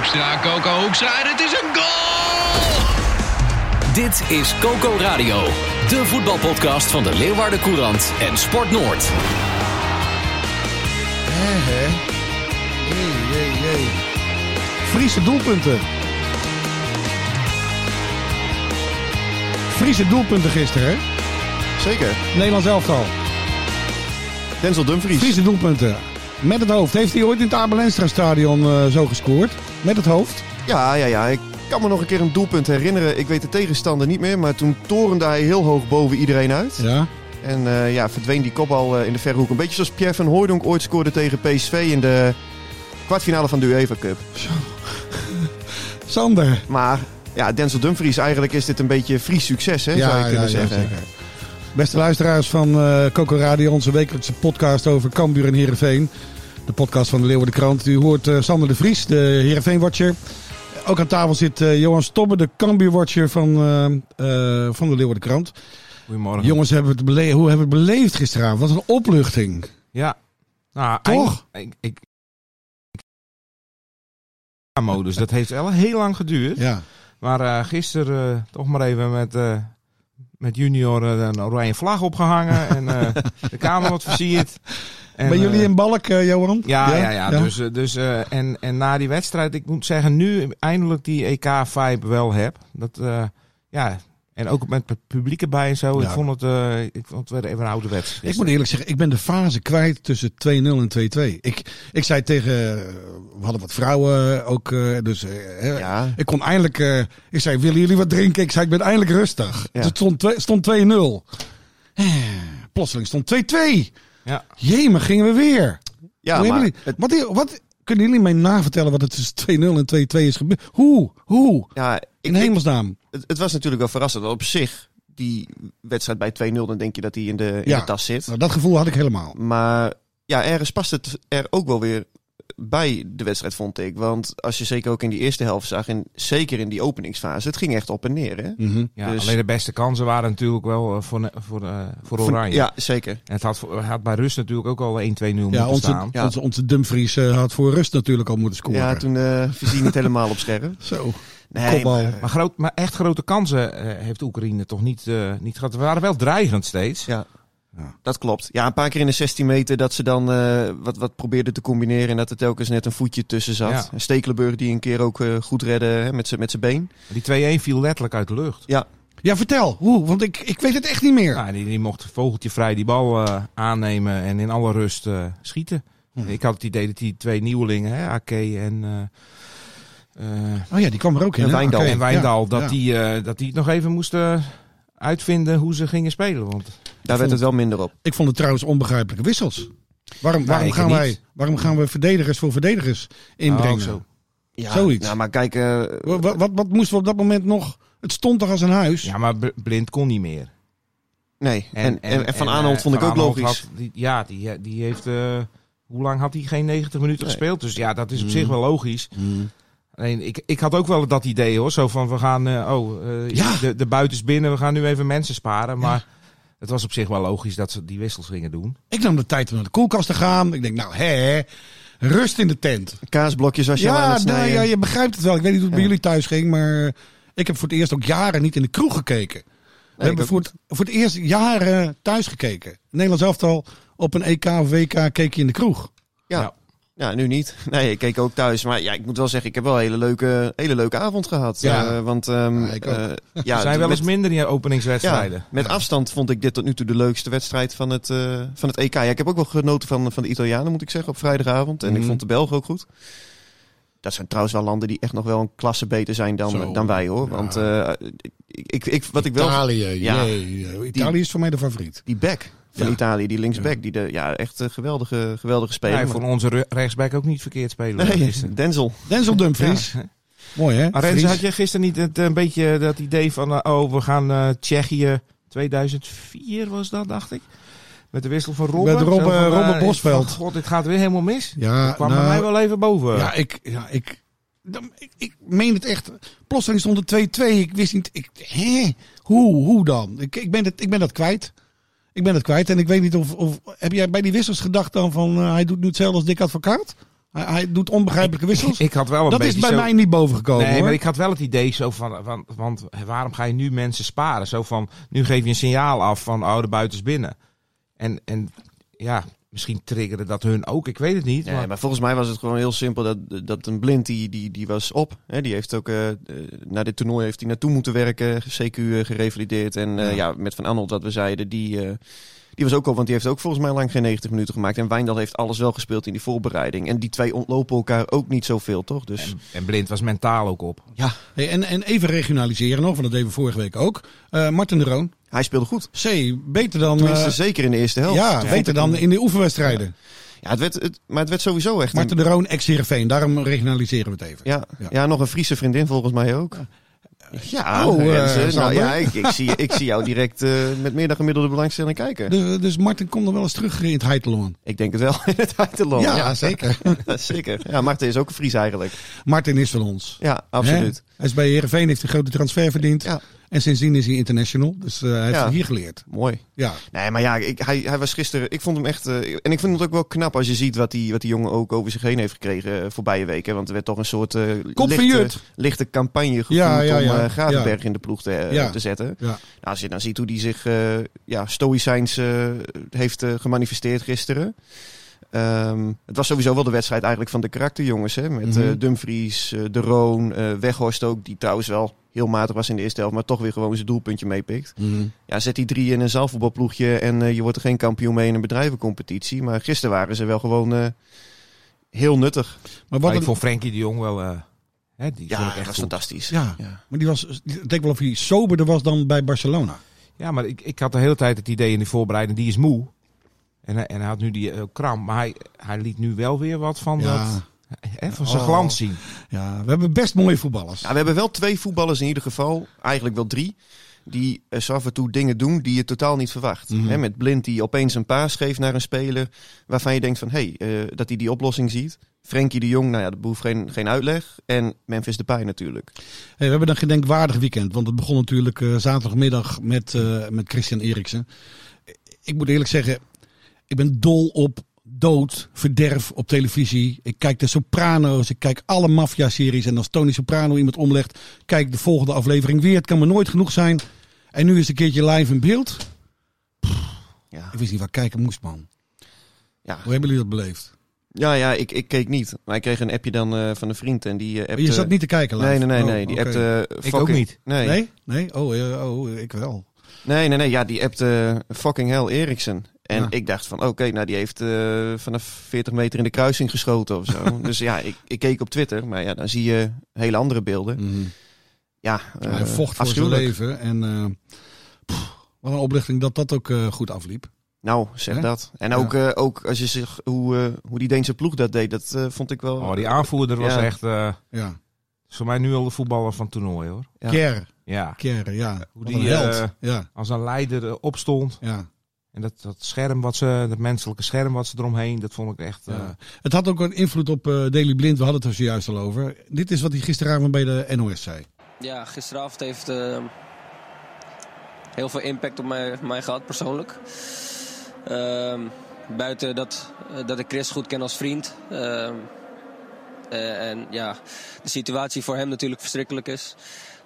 Hoekstra, Coco Hoekstra en het is een goal! Dit is Coco Radio, de voetbalpodcast van de Leeuwarden Courant en Sport Noord. Hé, hé. Jee, jee, jee. Friese doelpunten. Friese doelpunten gisteren, hè? Zeker. Nederlands elftal. Denzel Dumfries. Friese doelpunten. Met het hoofd. Heeft hij ooit in het Abel Enstra stadion uh, zo gescoord? Met het hoofd? Ja, ja, ja. Ik kan me nog een keer een doelpunt herinneren. Ik weet de tegenstander niet meer, maar toen torende hij heel hoog boven iedereen uit. Ja. En uh, ja, verdween die kopbal uh, in de verre hoek. Een beetje zoals Pierre van Hooydonk ooit scoorde tegen PSV in de kwartfinale van de UEFA Cup. Zo. Sander. Maar ja, Denzel Dumfries, eigenlijk is dit een beetje Fries succes, hè, ja, zou je kunnen ja, zeggen. Ja, zeker. Beste luisteraars van uh, Coco Radio, onze wekelijkse podcast over Cambuur en Heerenveen. De podcast van de Leeuwarden Krant. U hoort uh, Sander de Vries, de Heerenveen-watcher. Ook aan tafel zit uh, Johan Stobbe, de Cambuur-watcher van, van de Leeuwarden Krant. Goedemorgen. Jongens, hebben het hoe hebben we het beleefd gisteravond? Wat een opluchting. Ja. Nou, Toch? Ik, ik, ik, modus. Dat heeft wel heel lang geduurd. Ja. Maar uh, gisteren uh, toch maar even met, uh, met junior een oranje vlag opgehangen. en de kamer wat versierd. En, ben jullie in balk, Johan? Ja, ja, ja. ja. Dus, dus, en, en na die wedstrijd, ik moet zeggen, nu eindelijk die EK-vibe wel heb. Dat, ja, en ook met het publiek erbij en zo. Ja. Ik vond het, uh, ik vond het weer even een ouderwets. Ik moet eerlijk zeggen, ik ben de fase kwijt tussen 2-0 en 2-2. Ik, ik zei tegen, we hadden wat vrouwen ook, uh, dus uh, ja. ik kon eindelijk, ik zei, willen jullie wat drinken? Ik zei, ik ben eindelijk rustig. Ja. Het stond, stond 2-0. Plotseling stond 2-2. Ja. Jee, gingen we weer. Ja, maar jullie, het... wat, wat, kunnen jullie mij navertellen wat het tussen 2-0 en 2-2 is gebeurd? Hoe? Hoe? Ja, ik, in hemelsnaam. Het, het, was natuurlijk wel verrassend. Op zich, die wedstrijd bij 2-0, dan denk je dat hij in de, in ja, de tas zit. Nou, dat gevoel had ik helemaal. Maar ja, ergens past het er ook wel weer bij de wedstrijd, vond ik. Want als je zeker ook in die eerste helft zag, en zeker in die openingsfase, het ging echt op en neer. Hè? Mm -hmm. Ja, Dus- alleen de beste kansen waren natuurlijk wel uh, voor, voor, uh, voor Oranje. Ja, zeker. En het had, had bij Rust natuurlijk ook al 1-2-0 Ja, moeten onze, staan. Ja. onze, onze Dumfries uh, had voor rust natuurlijk al moeten scoren. Ja, toen uh, visie niet helemaal op scherp. Zo. Nee, maar, Maar, groot, maar echt grote kansen uh, heeft Oekraïne toch niet, uh, niet gehad. We waren wel dreigend steeds. Ja. Ja. Dat klopt. Ja, een paar keer in de 16 meter dat ze dan uh, wat, wat probeerden te combineren. En dat er telkens net een voetje tussen zat. Ja. En Stekelenburg die een keer ook uh, goed redde hè, met zijn been. Die 2-1 viel letterlijk uit de lucht. Ja. Ja, vertel. Hoe? Want ik, ik weet het echt niet meer. Nou, die, die mocht vogeltje vrij die bal uh, aannemen en in alle rust uh, schieten. Hm. Ik had het idee dat die twee nieuwelingen, hè, Ake en... Uh, oh ja, die kwam er ook in. En Wijndal. En Wijndal, ja, dat, ja. Die, uh, dat die het nog even moesten uitvinden hoe ze gingen spelen. Want Daar werd het wel minder op. Ik vond het trouwens onbegrijpelijke wissels. Waarom, waarom, Nee, gaan, niet. wij, waarom gaan we verdedigers voor verdedigers inbrengen? Oh, zo. Ja, Zoiets. Nou, maar kijk. Uh, wat, wat, moesten we op dat moment nog? Het stond toch als een huis? Ja, maar Blind kon niet meer. Nee, en, en, en Van Aanholt uh, vond ik ook Aanholt logisch. Had, die, ja, die, die heeft... Uh, hoe lang had hij geen 90 minuten nee. gespeeld? Dus ja, dat is op Mm. zich wel logisch. Mm. Alleen, ik, ik had ook wel dat idee hoor. Zo van, we gaan... Uh, oh, ja. de, de buiten is binnen. We gaan nu even mensen sparen. Maar ja. Het was op zich wel logisch dat ze die wissels gingen doen. Ik nam de tijd om naar de koelkast te gaan. Ik denk, nou hè, rust in de tent. Kaasblokjes als je ja, aan het snijden. nou, ja, je begrijpt het wel. Ik weet niet hoe het bij jullie thuis ging, maar ik heb voor het eerst ook jaren niet in de kroeg gekeken. We Nee, hebben voor het, voor het eerst jaren thuis gekeken. Nederlands elftal op een EK of WK keek je in de kroeg. Ja. Ja. Ja, nu niet. Nee, ik keek ook thuis. Maar ja, ik moet wel zeggen, ik heb wel een hele leuke, hele leuke avond gehad. Ja. Uh, want um, Ja, ik ook. uh, ja, er zijn wel eens minder in openingswedstrijden. ja, met afstand vond ik dit tot nu toe de leukste wedstrijd van het, uh, van het EK. Ja, ik heb ook wel genoten van, van de Italianen, moet ik zeggen, op vrijdagavond. En Mhm. ik vond de Belgen ook goed. Dat zijn trouwens wel landen die echt nog wel een klasse beter zijn dan, Zo. dan wij, hoor. Want ik, ik, wat ik wel... Italië, Ja. Italië is voor mij de favoriet. Die back. Van Ja. Italië, die linksback. Die de, ja, echt een geweldige, geweldige speler. Hij vond onze re- rechtsback ook niet verkeerd spelen. nee. Denzel. Denzel Dumfries. Ja. Mooi hè? Had je gisteren niet het, een beetje dat idee van... eh, oh, we gaan eh, Tsjechië 2004 was dat, dacht ik. Met de wissel van Robben. Met Robben- van, Robben eh, Bosveld. van, God, dit gaat weer helemaal mis. Ja, dat kwam nou, bij mij wel even boven. Ja, ik, ja, ik, dan- ik, ik meen het echt. Plotseling stond het 2-2. Ik wist niet. Ik, hè? Hoe, hoe dan? Ik, ik, ben het, ik ben dat kwijt. Ik ben het kwijt. En ik weet niet of. of heb jij bij die wissels gedacht dan van. eh, hij doet nu hetzelfde als Dick Advocaat? Hij, hij doet onbegrijpelijke wissels. ik had wel een dat is bij zo... mij niet bovengekomen. Nee, hoor. maar ik had wel het idee zo van, van, want waarom ga je nu mensen sparen? Zo van, nu geef je een signaal af van, oh, de buiten is binnen. En, en ja, misschien triggerde dat hun ook, ik weet het niet. Nee, maar, maar volgens mij was het gewoon heel simpel dat, dat een blind die, die, die was op. Hè, die heeft ook eh, eh, naar dit toernooi heeft hij naartoe moeten werken, CQ eh, gerevalideerd. En eh, ja. met Van Arnold wat we zeiden, die, eh, die was ook al, want die heeft ook volgens mij lang geen 90 minuten gemaakt. En Wijndal heeft alles wel gespeeld in die voorbereiding. En die twee ontlopen elkaar ook niet zoveel, toch? Dus en, en Blind was mentaal ook op. ja, Hey, en, en even regionaliseren nog, want dat deden we vorige week ook. Eh Martin de Roon. Hij speelde goed. C, beter dan. Tenminste, eh, zeker in de eerste helft. ja, Toen beter dan in de oefenwedstrijden. Ja, het werd, het, maar het werd sowieso echt... een- Martin de Roon, ex-Heerenveen. Daarom regionaliseren we het even. Ja, Ja. ja. nog een Friese vriendin volgens mij ook. Ja, Oh, eh, Renze. nou, ja ik, ik, zie, ik zie jou direct eh, met meer dan gemiddelde belangstelling kijken. Dus, dus Martin komt nog wel eens terug in het Heitelon. Ik denk het wel in het Heiterland. Ja, zeker. Ja, zeker. Ja, Marten is ook een Fries eigenlijk. Martin is van ons. Ja, absoluut. Hè? Hij is bij Heerenveen, heeft een grote transfer verdiend. Ja. En sindsdien is hij international. Dus eh, hij heeft Ja. hier geleerd. Mooi. Ja. Nee, maar ja, ik, hij, hij was gisteren... Ik vond hem echt... eh, en ik vind het ook wel knap als je ziet wat die, wat die jongen ook over zich heen heeft gekregen uh, voorbije weken. Want er werd toch een soort uh, lichte, lichte campagne gevoerd Ja, ja, om Gravenberg in de ploeg te, te zetten. Ja. Nou, als je dan ziet hoe die zich ja, stoïcijns heeft gemanifesteerd gisteren. Um, het was sowieso wel de wedstrijd eigenlijk van de karakterjongens. Hè? Met Mhm. uh, Dumfries, uh, De Roon, uh, Weghorst ook. Die trouwens wel heel matig was in de eerste helft. Maar toch weer gewoon zijn doelpuntje meepikt. Mhm. Ja, zet die drie in een zaalvoetbalploegje. En uh, je wordt er geen kampioen mee in een bedrijvencompetitie. Maar gisteren waren ze wel gewoon uh, heel nuttig. Maar wat ik een- vond Frenkie de Jong wel... eh, hè, die Ja, vond ik echt was goed. fantastisch. ja. Ja. maar die was, het leek wel of hij soberder was dan bij Barcelona. Ja, maar ik, ik had de hele tijd het idee in de voorbereiding, die is moe. En, hij- en hij had nu die uh, kramp. Maar hij, hij liet nu wel weer wat van, Ja. dat, hè, van zijn Oh. glans zien. Ja, we hebben best mooie voetballers. Ja, we hebben wel twee voetballers in ieder geval. Eigenlijk wel drie. Die zo af en toe dingen doen die je totaal niet verwacht. Hè, met Blind die opeens een paas geeft naar een speler. Waarvan je denkt van, hé, hey, uh, dat hij die oplossing ziet. Frenkie de Jong, nou ja, dat behoeft geen, geen uitleg. En Memphis Depay natuurlijk. Hey, we hebben een gedenkwaardig weekend. Want het begon natuurlijk eh, zaterdagmiddag met, eh, met Christian Eriksen. Ik moet eerlijk zeggen, ik ben dol op dood, verderf op televisie. Ik kijk de Soprano's, ik kijk alle maffia-series. En als Tony Soprano iemand omlegt, kijk ik de volgende aflevering weer. Het kan me nooit genoeg zijn. En nu is het een keertje live in beeld. Ja, Ik wist niet waar ik kijken moest, man. ja. Hoe hebben jullie dat beleefd? ja, ja ik, ik keek niet. Maar ik kreeg een appje dan uh, van een vriend. En die uh, appte... je zat niet te kijken live? Nee, nee, nee. Oh, nee. Die oké. appte... Ik fucking- ook niet. Nee. Nee? Nee? Oh, eh, oh, ik wel. Nee, nee, nee. Ja, die appte fucking hell Eriksen. En Ja. ik dacht van, oké, nou die heeft eh, vanaf 40 meter in de kruising geschoten of zo. dus ja, ik, ik keek op Twitter. Maar ja, dan zie je hele andere beelden. Mhm. Ja, eh, hij vocht voor zijn leven. En eh, pff, wat een oplichting dat dat ook eh, goed afliep. Nou, zeg dat. En Ja. ook, eh, ook als je zich, hoe, hoe die Deense ploeg dat deed, dat eh, vond ik wel... Oh, die aanvoerder was Ja. echt... eh, Ja. is voor mij nu al de voetballer van het toernooi, hoor. Ja. Ja. Kjær, ja. Hoe Wat die, een held. ja, Als een leider opstond. ja. En dat, dat scherm wat ze... Dat menselijke scherm wat ze eromheen, dat vond ik echt... eh. Het had ook een invloed op eh Daily Blind. We hadden het er zojuist al over. Dit is wat hij gisteravond bij de NOS zei. Ja, gisteravond heeft eh, heel veel impact op mij, mij gehad, persoonlijk. Ehm, buiten dat, eh, dat ik Chris goed ken als vriend. ehm, eh, en ja, de situatie voor hem natuurlijk verschrikkelijk is.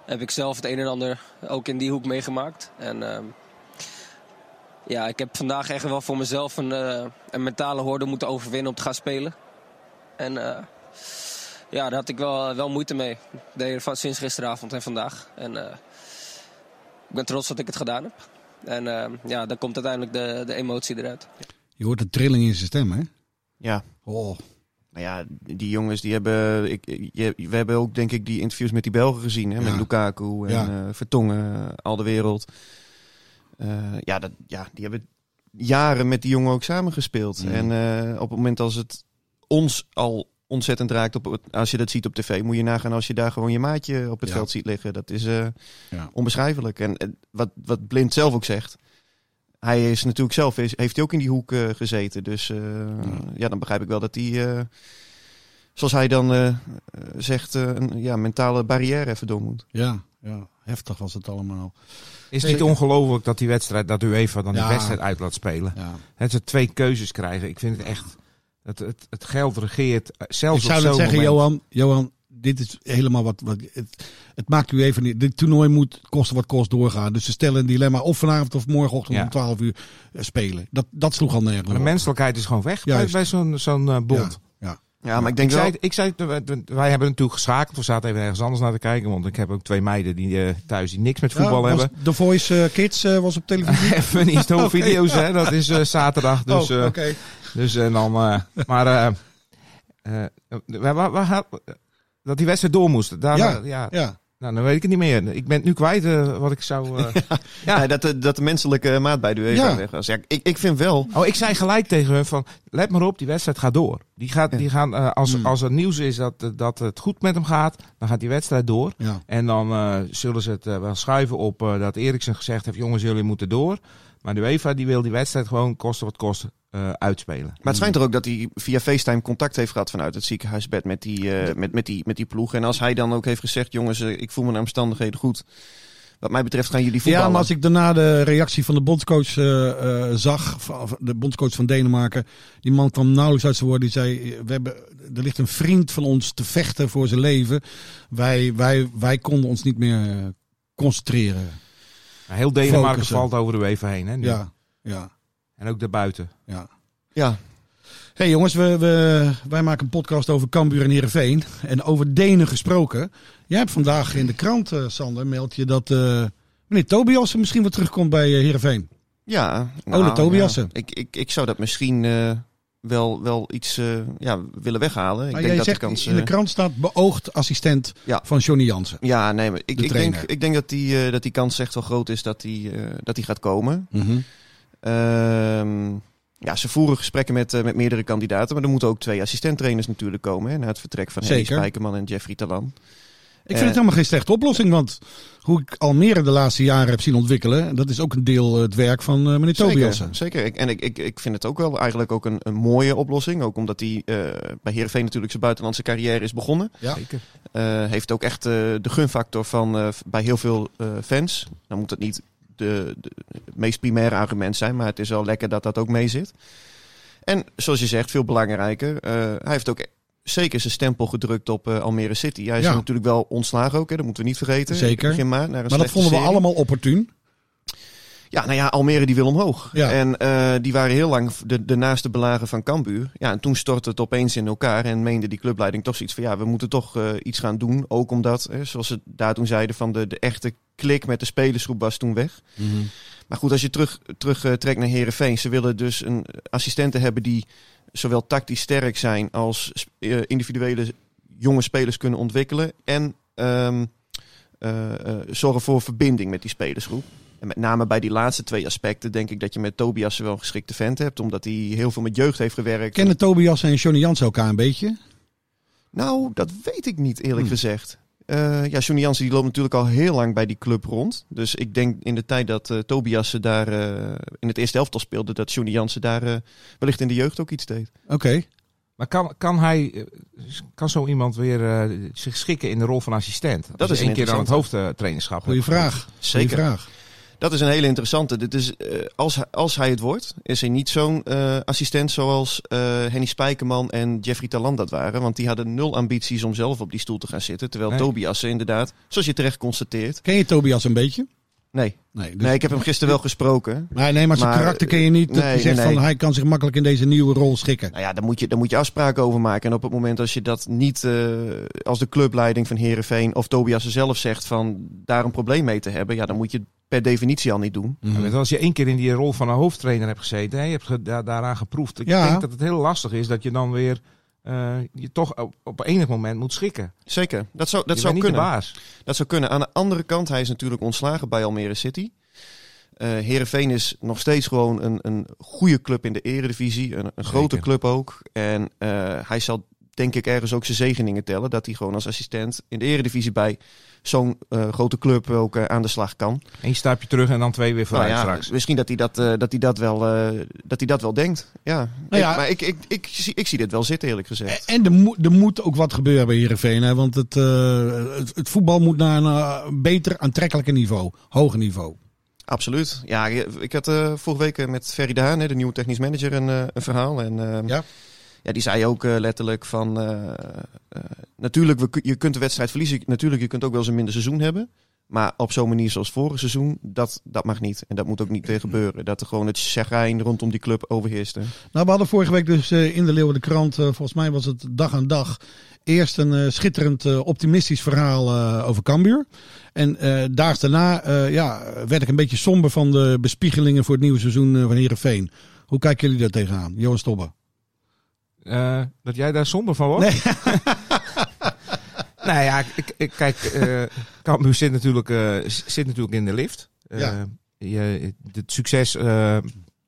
Heb ik zelf het een en ander ook in die hoek meegemaakt. En ehm, ja, ik heb vandaag echt wel voor mezelf een, eh, een mentale hoorde moeten overwinnen om te gaan spelen. En eh, ja, daar had ik wel, wel moeite mee. Er van sinds gisteravond en vandaag. En eh, ik ben trots dat ik het gedaan heb. En eh, ja, dan komt uiteindelijk de, de emotie eruit. Je hoort een trilling in zijn stem, hè? Ja, Oh, nou ja, die jongens die hebben... Ik, je, we hebben ook denk ik die interviews met die Belgen gezien. Hè, Ja. Met Lukaku en Ja. eh, Vertongen, al de wereld. Eh, ja, dat, ja, die hebben jaren met die jongen ook samengespeeld. En eh, op het moment als het ons al ontzettend raakt, op, als je dat ziet op tv, moet je nagaan als je daar gewoon je maatje op het Ja. veld ziet liggen. Dat is eh, Ja. onbeschrijfelijk. En wat, wat Blind zelf ook zegt, hij is natuurlijk zelf, is, heeft hij ook in die hoek gezeten. Dus ja. dan begrijp ik wel dat hij, zoals hij dan zegt, een ja, mentale barrière even door moet. Ja, ja, heftig was het allemaal. Is het niet ongelooflijk dat die wedstrijd, dat UEFA dan Ja. die wedstrijd uit laat spelen? Dat ze twee keuzes krijgen. Ik vind het echt. Het, het, het geld regeert. eh, Zelfs Ik zou op zo'n zeggen, moment. Johan, Johan, dit is helemaal wat. wat het, het maakt u even niet. Dit toernooi moet kosten wat kost doorgaan. Dus ze stellen een dilemma of vanavond of morgenochtend Ja. om 12 uur eh, spelen. Dat, dat sloeg al nergens. Maar de menselijkheid is gewoon weg bij, Juist. bij zo'n zo'n eh, bond. Ja, ja. Maar ik denk ik, wel... zei, ik zei, wij wij hebben natuurlijk geschakeld. We zaten even ergens anders naar te kijken. Want ik heb ook twee meiden die eh, thuis die niks met voetbal Ja, hebben. The Voice eh, Kids eh, was op televisie. Even niet Oké. video's, hè. Dat is eh, zaterdag. Dus, oh, eh, oké. dus en dan... eh, maar... eh eh, waar, waar, waar- dat die wedstrijd door moest. Daar, Ja, ja. Ja, Nou, dan weet ik het niet meer. Ik ben het nu kwijt eh, wat ik zou... eh, Ja. Ja, dat, de, dat de menselijke maat bij de UEFA Ja. weg was. Ja, ik, ik vind wel... Oh, ik zei gelijk tegen hun van, let maar op, die wedstrijd gaat door. Die gaat, die gaan, eh, als, Hmm. als er nieuws is dat, eh, dat het goed met hem gaat, dan gaat die wedstrijd door. ja. En dan eh, zullen ze het eh, wel schuiven op eh, dat Eriksen gezegd heeft, jongens, jullie moeten door. Maar de UEFA die wil die wedstrijd gewoon kosten wat kost eh, uitspelen. Maar het schijnt er ook dat hij via FaceTime contact heeft gehad vanuit het ziekenhuisbed met die, eh, met, met die, met die ploeg. En als hij dan ook heeft gezegd, jongens, eh, ik voel me naar omstandigheden goed. Wat mij betreft gaan jullie voetballen. Ja, maar als ik daarna de reactie van de bondscoach eh, eh, zag, de bondscoach van Denemarken, die man kwam nauwelijks uit zijn woorden. Die zei: we hebben, Er ligt een vriend van ons te vechten voor zijn leven. Wij, wij, wij konden ons niet meer concentreren. Maar heel Denemarken Focussen. valt over de UEFA heen. Hè, nu. Ja, ja, En ook daarbuiten. ja. Ja, hey jongens, we, we, wij maken een podcast over Cambuur en Heerenveen. En over Denen gesproken. Jij hebt vandaag in de krant, eh, Sander, meld je dat eh, meneer Tobiasen misschien weer terugkomt bij eh, Heerenveen. ja. Ole Tobiasen. ja. Ik, ik, ik zou dat misschien eh, wel, wel iets eh, ja, willen weghalen. Ik Maar denk jij dat zegt, de kans... in de krant staat beoogd assistent Ja. van Johnny Jansen. ja, nee, maar ik, de ik, denk, ik denk dat die, eh, dat die kans echt wel groot is dat die, eh, dat die gaat komen. Mhm. Ehm, ja, ze voeren gesprekken met, eh, met meerdere kandidaten. Maar er moeten ook twee assistenttrainers natuurlijk komen. Hè, na het vertrek van Zeker. Spijkerman en Jeffrey Talan. Ik vind het helemaal geen slechte oplossing, want hoe ik Almere de laatste jaren heb zien ontwikkelen, dat is ook een deel eh, het werk van eh, meneer Tobiasen. Zeker. Ik, en ik, ik, ik vind het ook wel eigenlijk ook een, een mooie oplossing. Ook omdat hij eh, bij Heerenveen natuurlijk zijn buitenlandse carrière is begonnen. Ja. Zeker. Eh, heeft ook echt eh, de gunfactor van eh, bij heel veel eh, fans. Dan moet het niet de, de, het meest primaire argument zijn, maar het is wel lekker dat dat ook mee zit. En zoals je zegt, veel belangrijker. eh, hij heeft ook zeker zijn stempel gedrukt op eh, Almere City. Hij is Ja. natuurlijk wel ontslagen ook, hè, dat moeten we niet vergeten. Zeker. Begin maart, naar een Maar dat vonden we serie. allemaal opportun. Ja, nou ja, Almere die wil omhoog. Ja. En eh, die waren heel lang de, de naaste belagen van Cambuur. Ja, en toen stortte het opeens in elkaar en meende die clubleiding toch zoiets van... ja, we moeten toch eh, iets gaan doen. Ook omdat, hè, zoals ze daar toen zeiden, van de, de echte klik met de spelersgroep was toen weg. Maar goed, als je terug, terug eh, trekt naar Herenveen, ze willen dus een assistenten hebben die zowel tactisch sterk zijn als individuele jonge spelers kunnen ontwikkelen. En ehm, eh, eh, zorgen voor verbinding met die spelersgroep. En met name bij die laatste twee aspecten denk ik dat je met Tobias wel een geschikte vent hebt. Omdat hij heel veel met jeugd heeft gewerkt. Kennen Tobiasen en Johnny Jansen elkaar een beetje? Nou, dat weet ik niet eerlijk Hmm. gezegd. Eh, ja, Johnny Jansen die loopt natuurlijk al heel lang bij die club rond. Dus ik denk in de tijd dat eh Tobias ze daar eh, in het eerste elftal speelde, dat Johnny Jansen daar wellicht in de jeugd ook iets deed. Oké. Maar kan, kan hij, kan zo iemand weer eh, zich schikken in de rol van assistent? Dat is één keer aan het hoofdtrainerschap. Goeie vraag. Goeie Zeker. vraag. Dat is een hele interessante. Dit is, eh, als, hij- als hij het wordt, is hij niet zo'n eh, assistent zoals eh, Henny Spijkerman en Jeffrey Talant dat waren. Want die hadden nul ambities om zelf op die stoel te gaan zitten. Terwijl Nee. Tobias inderdaad, zoals je terecht constateert. Ken je Tobias een beetje? Nee, Nee, dus- nee ik heb hem gisteren wel gesproken. Nee, nee, maar zijn Maar, karakter ken je niet. Dat nee, zegt nee, van hij kan zich makkelijk in deze nieuwe rol schikken. Nou ja, daar moet je, daar moet je afspraken over maken. En op het moment als je dat niet eh, als de clubleiding van Herenveen of Tobias er zelf zegt van daar een probleem mee te hebben, ja, dan moet je het per definitie al niet doen. Je, als je één keer in die rol van een hoofdtrainer hebt gezeten, hè, je hebt ge- da- daaraan geproefd. Ik Ja. denk dat het heel lastig is dat je dan weer eh, je toch op, op enig moment moet schikken. Zeker, dat zou, dat je zou kunnen. baas. Dat zou kunnen. Aan de andere kant, hij is natuurlijk ontslagen bij Almere City. Uh, Heerenveen is nog steeds gewoon een, een goede club in de eredivisie. Een, een grote club ook. En hij zal denk ik ergens ook zijn zegeningen tellen. Dat hij gewoon als assistent in de eredivisie bij zo'n uh, grote club ook uh, aan de slag kan. Eén stapje terug en dan twee weer vooruit nou ja, straks. Misschien dat hij dat, uh, dat, hij dat, wel, dat hij dat wel denkt. Ja. Nou ja. Ik, maar ik, ik, ik, zie, ik zie dit wel zitten eerlijk gezegd. En er, moet, er moet ook wat gebeuren bij Heerenveen. Hè? Want het, het, het, voetbal moet naar een beter aantrekkelijker niveau. Hoger niveau. Absoluut. Ja, ik had vorige week met Ferry Daan, de nieuwe technisch manager, een, een verhaal. En, ja ja, die zei ook uh, letterlijk van... Uh, uh, natuurlijk, we, je kunt de wedstrijd verliezen. Natuurlijk, je kunt ook wel eens een minder seizoen hebben. Maar op zo'n manier zoals vorig seizoen, dat, dat mag niet. En dat moet ook niet weer gebeuren. Dat er gewoon het chagrijn rondom die club overheerst. Nou, we hadden vorige week dus in de Leeuwen de Krant, volgens mij was het dag aan dag, eerst een schitterend optimistisch verhaal over Cambuur. En daags daarna ja, werd ik een beetje somber van de bespiegelingen voor het nieuwe seizoen van Heerenveen. Hoe kijken jullie daar tegenaan? Johan Stobbe. Uh, dat jij daar somber van wordt? Nee. nou ja, ik, ik, kijk, uh, Cambuur zit natuurlijk, uh, zit natuurlijk in de lift. Ja. Je, het succes,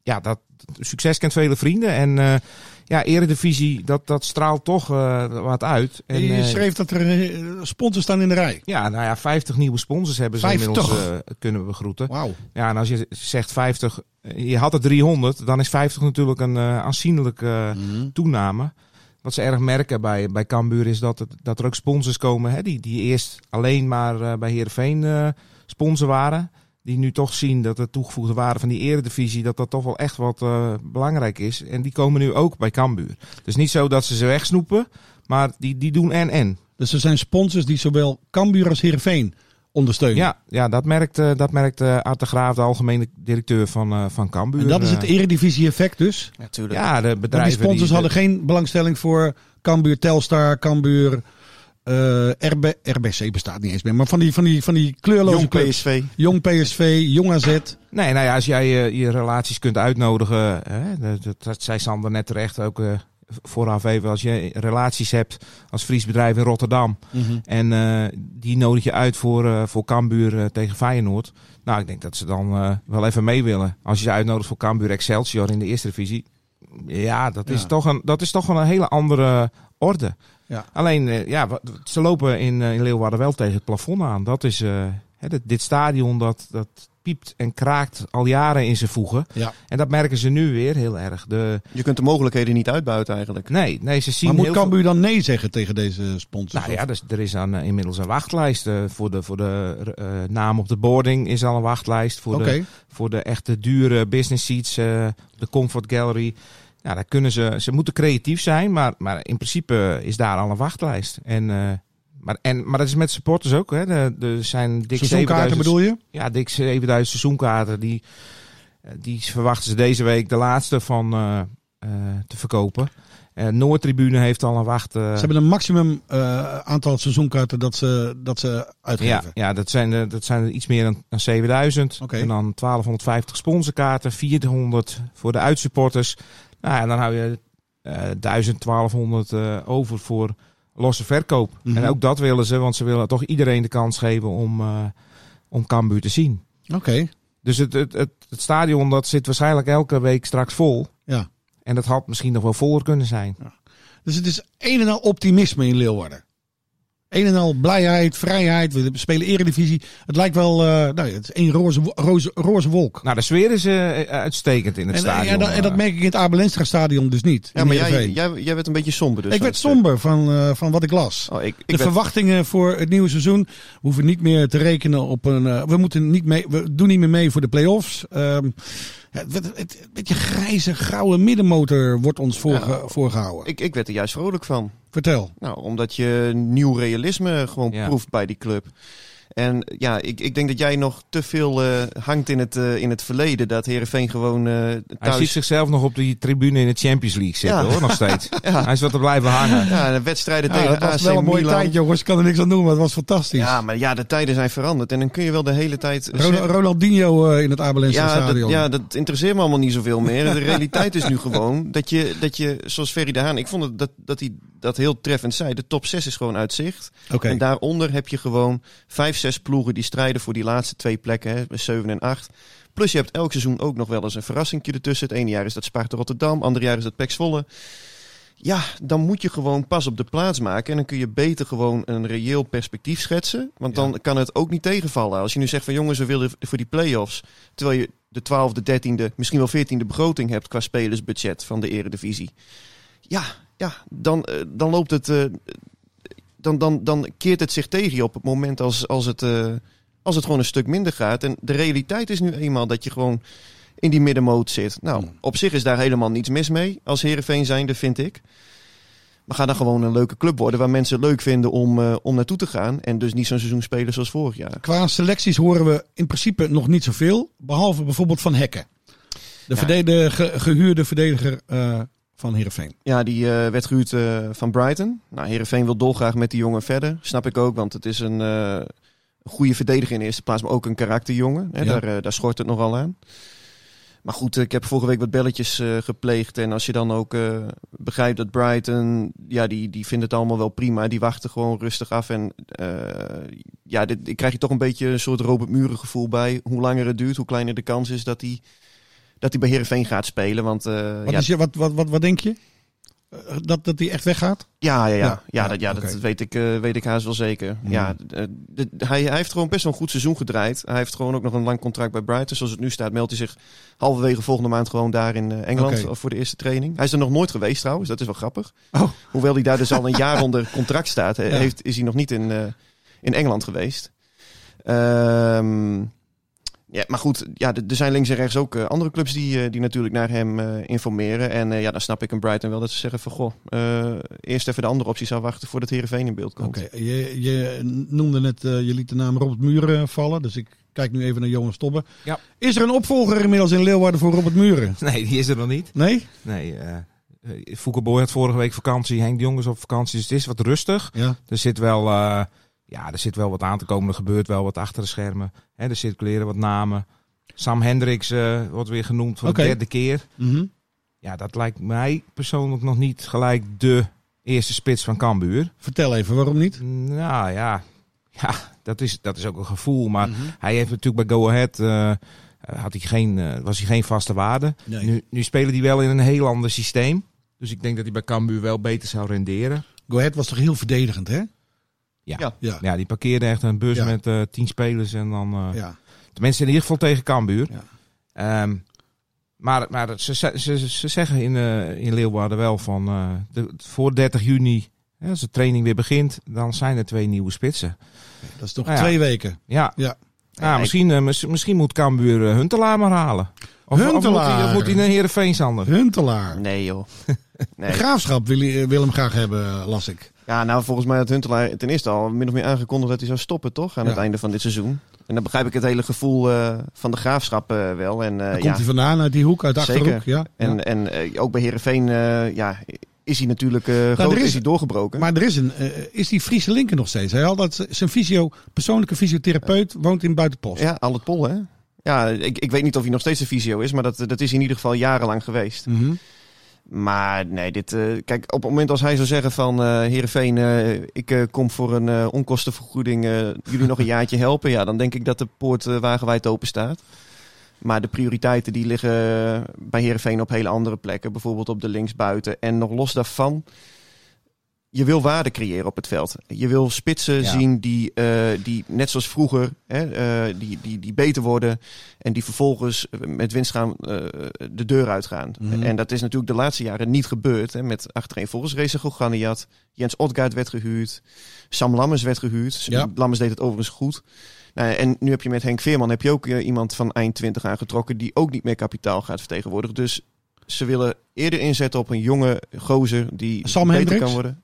ja, dat succes kent vele vrienden. En ja, Eredivisie, dat, dat straalt toch wat uit. En, je schreef dat er sponsors staan in de rij. Ja, nou ja, 50 nieuwe sponsors hebben ze inmiddels kunnen we groeten. Wauw. Ja, en als je zegt 50 je had er 300, dan is 50 natuurlijk een uh, aanzienlijke mm. toename. Wat ze erg merken bij, bij Cambuur is dat, het, dat er ook sponsors komen hè, die, die eerst alleen maar uh, bij Heerenveen uh, sponsor waren. Die nu toch zien dat de toegevoegde waarde van die eredivisie, dat dat toch wel echt wat belangrijk is. En die komen nu ook bij Cambuur. Dus niet zo dat ze ze wegsnoepen, maar die, die doen en en. Dus er zijn sponsors die zowel Cambuur als Heerenveen ondersteunen. Ja, ja dat merkt, uh, dat merkt uh, Art de Graaf, de algemene directeur van, uh, van Cambuur. En dat is het eredivisie-effect dus? Natuurlijk. Ja, de bedrijven... die sponsors hadden geen belangstelling voor Cambuur, Telstar, Cambuur... RB, RBC bestaat niet eens meer, maar van die, van die, van die kleurloze Jong PSV. Jong PSV, Jong AZ. Nee, nou ja, als jij je relaties kunt uitnodigen, hè, dat, dat zei Sander net terecht ook vooraf even, als je relaties hebt als Fries bedrijf in Rotterdam. Mhm. En uh, die nodig je uit voor, uh, voor Cambuur uh, tegen Feyenoord. Nou, ik denk dat ze dan wel even mee willen. Als je ze uitnodigt voor Cambuur Excelsior in de eerste divisie. Ja, dat is, Toch, een, dat is toch wel een hele andere orde. Ja. Alleen, ja, ze lopen in, in Leeuwarden wel tegen het plafond aan. Dat is hè, dit, dit stadion, dat, dat piept en kraakt al jaren in zijn voegen. Ja. En dat merken ze nu weer heel erg. De... Je kunt de mogelijkheden niet uitbuiten eigenlijk. Nee, nee ze zien maar moet Cambuur dan nee zeggen tegen deze sponsors? Nou ja, dus, er is aan, uh, inmiddels een wachtlijst. Uh, voor de, voor de uh, naam op de boarding is al een wachtlijst. Voor, okay. de, voor de echte dure business seats, de Comfort Gallery. Ja, daar kunnen ze, ze moeten creatief zijn, maar, maar in principe is daar al een wachtlijst. En maar, en, maar dat is met supporters ook. Hè. Er zijn dik seizoenkaarten bedoel je? Ja, dik 7000 seizoenkaarten. Die, eh, die verwachten ze deze week de laatste van uh, uh, te verkopen. Noordtribune heeft al een wacht. Ze hebben een maximum aantal seizoenkaarten dat ze, dat ze uitgeven. Ja, ja dat, zijn er, dat zijn er iets meer dan, dan 7000. Okay. En dan 1250 sponsorkaarten, 400 voor de uitsupporters. Nou, en dan hou je 1000, 1200 over voor losse verkoop. En mhm. ook dat willen ze, want ze willen toch iedereen de kans geven om, uh, om Cambuur te zien. Oké. Dus het, het, het, het, stadion dat zit waarschijnlijk elke week straks vol. Ja. En dat had misschien nog wel voller kunnen zijn. Ja. Dus het is een en al optimisme in Leeuwarden. Een en al blijheid, vrijheid. We spelen eredivisie. Het lijkt wel, uh, nou, het is één roze, roze, roze wolk. Nou, de sfeer is uh, uitstekend in het en, stadion. Ja, dat, en dat merk ik in het Abelenstra stadion dus niet. Ja, maar jij, jij, jij werd een beetje somber dus. Ik werd somber van, uh, van wat ik las. Oh, ik, ik de verwachtingen voor het nieuwe seizoen. We hoeven niet meer te rekenen op een... we, moeten niet mee, we doen niet meer mee voor de play-offs. Um, het, het, het, beetje grijze, grauwe middenmotor wordt ons voorge, ja, voorgehouden. Ik, ik werd er juist vrolijk van. Vertel. Nou, omdat je nieuw realisme gewoon proeft bij die club. En ja, ik, ik denk dat jij nog te veel uh, hangt in het, uh, in het verleden. Dat Herenveen gewoon. Uh, thuis... Hij ziet zichzelf nog op die tribune in de Champions League zitten, ja. hoor, nog steeds. ja. Hij is wat te blijven hangen. Ja, de wedstrijden tegen Het was wel een mooie tijd, jongens. Ik kan er niks aan doen, maar het was fantastisch. Ja, maar ja, de tijden zijn veranderd. En dan kun je wel de hele tijd. Ronaldinho in het Abelense ja, stadion. Dat, ja, dat interesseert me allemaal niet zoveel meer. De realiteit is nu gewoon dat je, dat je zoals Ferry de Haan. Ik vond het, dat, dat hij dat heel treffend zei. De top 6 is gewoon uit zicht. Okay. En daaronder heb je gewoon 5, 6 zes ploegen die strijden voor die laatste twee plekken, hè, 7 en 8. Plus je hebt elk seizoen ook nog wel eens een verrassingje ertussen. Het ene jaar is dat Sparta Rotterdam, ander jaar is dat PEC Zwolle. Ja, dan moet je gewoon pas op de plaats maken. En dan kun je beter gewoon een reëel perspectief schetsen. Want dan kan het ook niet tegenvallen. Als je nu zegt van jongens, we willen voor die play-offs. Terwijl je de 12e, 13e, misschien wel 14e begroting hebt qua spelersbudget van de eredivisie. Ja, ja dan, eh, dan loopt het... eh, dan, dan, dan keert het zich tegen je op het moment als, als, het, eh, als het gewoon een stuk minder gaat. En de realiteit is nu eenmaal dat je gewoon in die middenmoot zit. Nou, op zich is daar helemaal niets mis mee als Herenveen zijnde, vind ik. Maar ga dan gewoon een leuke club worden waar mensen het leuk vinden om, eh, om naartoe te gaan. En dus niet zo'n seizoen spelen zoals vorig jaar. Qua selecties horen we in principe nog niet zoveel. Behalve bijvoorbeeld van Hekken. De Ja. verdediger, gehuurde verdediger eh, van Heerenveen. Ja, die eh, werd gehuurd eh, van Brighton. Nou, Herenveen wil dolgraag met die jongen verder. Snap ik ook, want het is een eh, goede verdediger in de eerste plaats, maar ook een karakterjongen. Hè, Ja. daar, daar schort het nogal aan. Maar goed, ik heb vorige week wat belletjes gepleegd. En als je dan ook begrijpt dat Brighton, ja, die, die vindt het allemaal wel prima. Die wachten gewoon rustig af. En ja, dit, ik krijg je toch een beetje een soort Robert Muren gevoel bij. Hoe langer het duurt, hoe kleiner de kans is dat hij dat hij bij Herenveen gaat spelen. Want eh, Wat, ja, is je, wat, wat, wat, wat denk je? Eh, Dat, dat die echt weggaat? Ja, ja, ja. Ja, ja, dat, ja dat weet ik, eh, weet ik haast wel zeker. Mhm. Ja, de- hij, hij heeft gewoon best wel een goed seizoen gedraaid. Hij heeft gewoon ook nog een lang contract bij Brighton. Zoals het nu staat, meldt hij zich halverwege volgende maand gewoon daar in Engeland voor de eerste training. Hij is er nog nooit geweest trouwens, dat is wel grappig. Oh. Hoewel hij daar dus al een jaar onder contract staat, Ja. heeft, is hij nog niet in, in Engeland geweest. Ehm, ja, maar goed, ja, er zijn links en rechts ook eh, andere clubs die, eh, die natuurlijk naar hem eh, informeren. En eh, ja, dan snap ik een Brighton wel dat ze zeggen van goh, eh, eerst even de andere opties afwachten voordat Heerenveen in beeld komt. Oké, je, je noemde net, eh, je liet de naam Robert Muren vallen. Dus ik kijk nu even naar Jonas Stobbe. Ja. Is er een opvolger inmiddels in Leeuwarden voor Robert Muren? Nee, die is er nog niet. Nee? Nee, eh eh, Foukeboy had vorige week vakantie. Henk de Jong is op vakantie. Dus het is wat rustig. Ja. Er zit wel, eh, ja, er zit wel wat aan te komen. Er gebeurt wel wat achter de schermen. Hè, er circuleren wat namen. Sam Hendricks eh, wordt weer genoemd voor de derde keer. Mhm. Ja, dat lijkt mij persoonlijk nog niet gelijk de eerste spits van Cambuur. Vertel even, waarom niet? Nou ja, ja dat, is, dat is ook een gevoel. Maar Mhm. hij heeft natuurlijk bij Go Ahead... eh, had hij geen, eh, was hij geen vaste waarde. Nee. Nu, nu spelen die wel in een heel ander systeem. Dus ik denk dat hij bij Cambuur wel beter zou renderen. Go Ahead was toch heel verdedigend, hè? Ja. Ja. Ja. Die parkeerde echt een bus Ja. met eh, tien spelers en dan... eh ja. Tenminste in ieder geval tegen Cambuur. Ja. Ehm, maar maar ze, ze, ze, ze zeggen in, eh, in Leeuwarden wel van... eh, de, voor 30 juni, hè, als de training weer begint... dan zijn er twee nieuwe spitsen. Dat is nog Nou ja. twee weken. Ja, Ja. ja ik- misschien, eh, mis- misschien moet Cambuur Huntelaar maar halen. Of, Huntelaar. of moet hij naar Heerenveen, Sander? Huntelaar. Nee joh. De Nee. graafschap wil, wil hem graag hebben, las ik. Ja, nou volgens mij had Huntelaar ten eerste al min of meer aangekondigd dat hij zou stoppen, toch? Aan Ja. het einde van dit seizoen. En dan begrijp ik het hele gevoel eh, van de graafschap eh, wel. En, ja, komt hij vandaan uit die hoek, uit de achterhoek. Ja. en, en ook bij Herenveen ja, is hij natuurlijk eh groot, is- is hij doorgebroken. Maar er is, een, is die Friese linker nog steeds? Hij had dat, zijn fysio, persoonlijke fysiotherapeut woont in Buitenpost. Ja, al het pol, hè? Ja, ik, ik weet niet of hij nog steeds een visio is, maar dat, dat is in ieder geval jarenlang geweest. Mhm. Maar nee, dit, eh, kijk, op het moment als hij zou zeggen van eh Heerenveen, eh, ik kom voor een onkostenvergoeding, jullie nog een jaartje helpen, ja, dan denk ik dat de poort wagenwijd open staat. Maar de prioriteiten die liggen bij Heerenveen op hele andere plekken, bijvoorbeeld op de linksbuiten. En nog los daarvan, je wil waarde creëren op het veld. Je wil spitsen Ja. zien die, eh, die net zoals vroeger, hè, eh, die, die, die beter worden. En die vervolgens met winst gaan eh, de deur uitgaan. Mhm. En dat is natuurlijk de laatste jaren niet gebeurd. Hè, met achtereenvolgens Reza Goganiat. Jens Odgaard werd gehuurd. Sam Lammers werd gehuurd. Ja. Lammers deed het overigens goed. Nou, en nu heb je met Henk Veerman heb je ook iemand van eind 20 aangetrokken... die ook niet meer kapitaal gaat vertegenwoordigen. Dus ze willen eerder inzetten op een jonge gozer die Sam beter Hendricks? kan worden.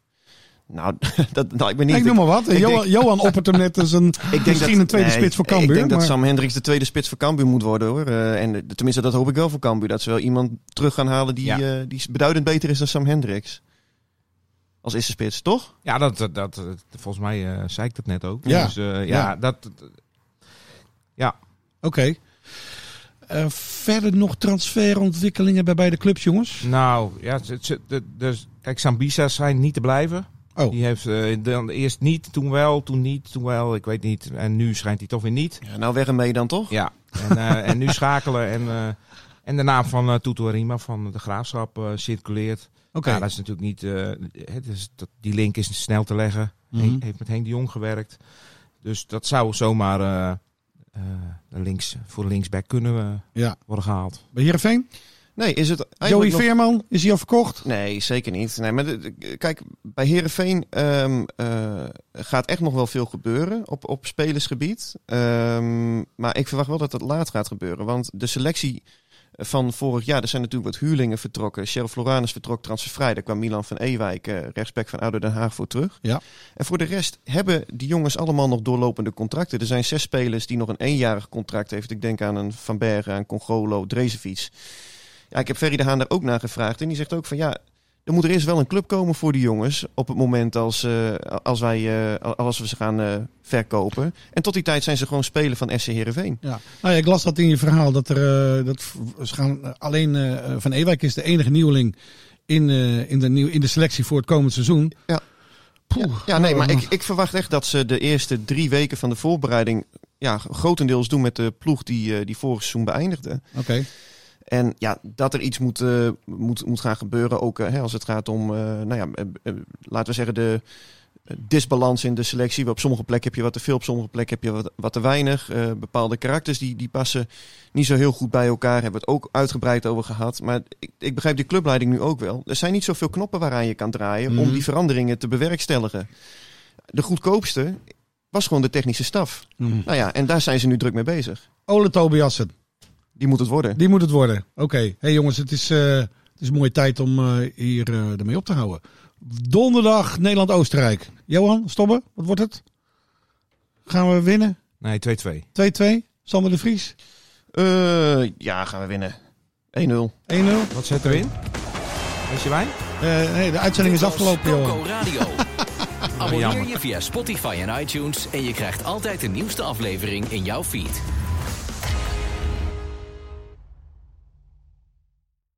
Nou, dat nou, ik ben niet... ik noem maar wat. ik Johan, denk- Johan oppert hem net als een, ik denk misschien dat, een tweede nee, spits voor Ik Cambuur. denk dat Sam Hendricks de tweede spits voor Cambuur moet worden hoor. Eh, en tenminste, dat hoop ik wel voor Cambuur. Dat ze wel iemand terug gaan halen die, Ja. eh, die beduidend beter is dan Sam Hendricks. Als eerste spits, toch? Ja, dat, dat, dat, volgens mij eh, zei ik dat net ook. Ja. Dus, eh, ja, Ja. dat... Oké. Eh, verder nog transferontwikkelingen bij beide clubs, jongens? Nou, ja, ze- ze- de, dus, kijk, Sambisa schijnt niet te blijven. Oh. Die heeft eh, dan eerst niet, toen wel, toen niet, toen wel, ik weet niet. En nu schijnt hij toch weer niet. Ja, nou weg ermee dan toch? Ja, en, eh, en nu schakelen en, eh, en de naam van uh, Rima van de Graafschap eh, circuleert. Oké. Ja, dat is natuurlijk niet, eh, het is, dat, die link is snel te leggen. Mhm. Heeft met Henk de Jong gewerkt. Dus dat zou zomaar eh, eh, links, voor linksback kunnen Ja. worden gehaald. Bij Heerenveen? Nee, is het Joey nog... Veerman, is hij al verkocht? Nee, zeker niet. Nee, maar de- de- kijk, bij Herenveen gaat echt nog wel veel gebeuren op, op spelersgebied. Ehm, maar ik verwacht wel dat het laat gaat gebeuren. Want de selectie van vorig jaar, er zijn natuurlijk wat huurlingen vertrokken. Cheryl Floranus vertrok transfervrij. Daar kwam Milan van Ewijk, eh, rechtsback van Ouder Den Haag, voor terug. Ja. En voor de rest hebben die jongens allemaal nog doorlopende contracten. Er zijn zes spelers die nog een eenjarig contract heeft. Ik denk aan een Van Bergen, aan Congolo, Drezefiets. Ja, ik heb Ferry de Haan daar ook naar gevraagd. En die zegt ook van ja, er moet er eerst wel een club komen voor die jongens. Op het moment als, eh, als, wij, eh, als we ze gaan eh, verkopen. En tot die tijd zijn ze gewoon spelen van SC Heerenveen. Ja. Nou ja, ik las dat in je verhaal. Dat er, dat ze gaan, alleen Van Ewijk is de enige nieuweling in, in, de, nieuw, in de selectie voor het komend seizoen. Ja. Poeh. Ja, nee, maar ik, ik verwacht echt dat ze de eerste drie weken van de voorbereiding... Ja, grotendeels doen met de ploeg die, die vorig seizoen beëindigde. Oké. En ja, dat er iets moet, eh, moet, moet gaan gebeuren, ook eh, hè, als het gaat om, eh, nou ja, laten we zeggen, de disbalans in de selectie. Op sommige plekken heb je wat te veel, op sommige plekken heb je wat, wat te weinig. Eh, bepaalde karakters die, die passen niet zo heel goed bij elkaar, hebben we het ook uitgebreid over gehad. Maar ik, ik begrijp die clubleiding nu ook wel. Er zijn niet zoveel knoppen waaraan je kan draaien om Mhm. die veranderingen te bewerkstelligen. De goedkoopste was gewoon de technische staf. Mm. Nou ja, en daar zijn ze nu druk mee bezig. Ole Tobiassen, Die moet het worden. die moet het worden. Oké. hey jongens, het is, eh, het is een mooie tijd om eh, hier eh, ermee op te houden. Donderdag Nederland-Oostenrijk. Johan, stoppen. Wat wordt het? Gaan we winnen? Nee, 2-2. 2-2. Sander de Vries. 1-0. Eh, ja, gaan we winnen. 1-0. Wat zet erin? Is je wijn? Eh, nee, de uitzending is Dit afgelopen, Johan. Radio. Abonneer je via Spotify en iTunes en je krijgt altijd de nieuwste aflevering in jouw feed.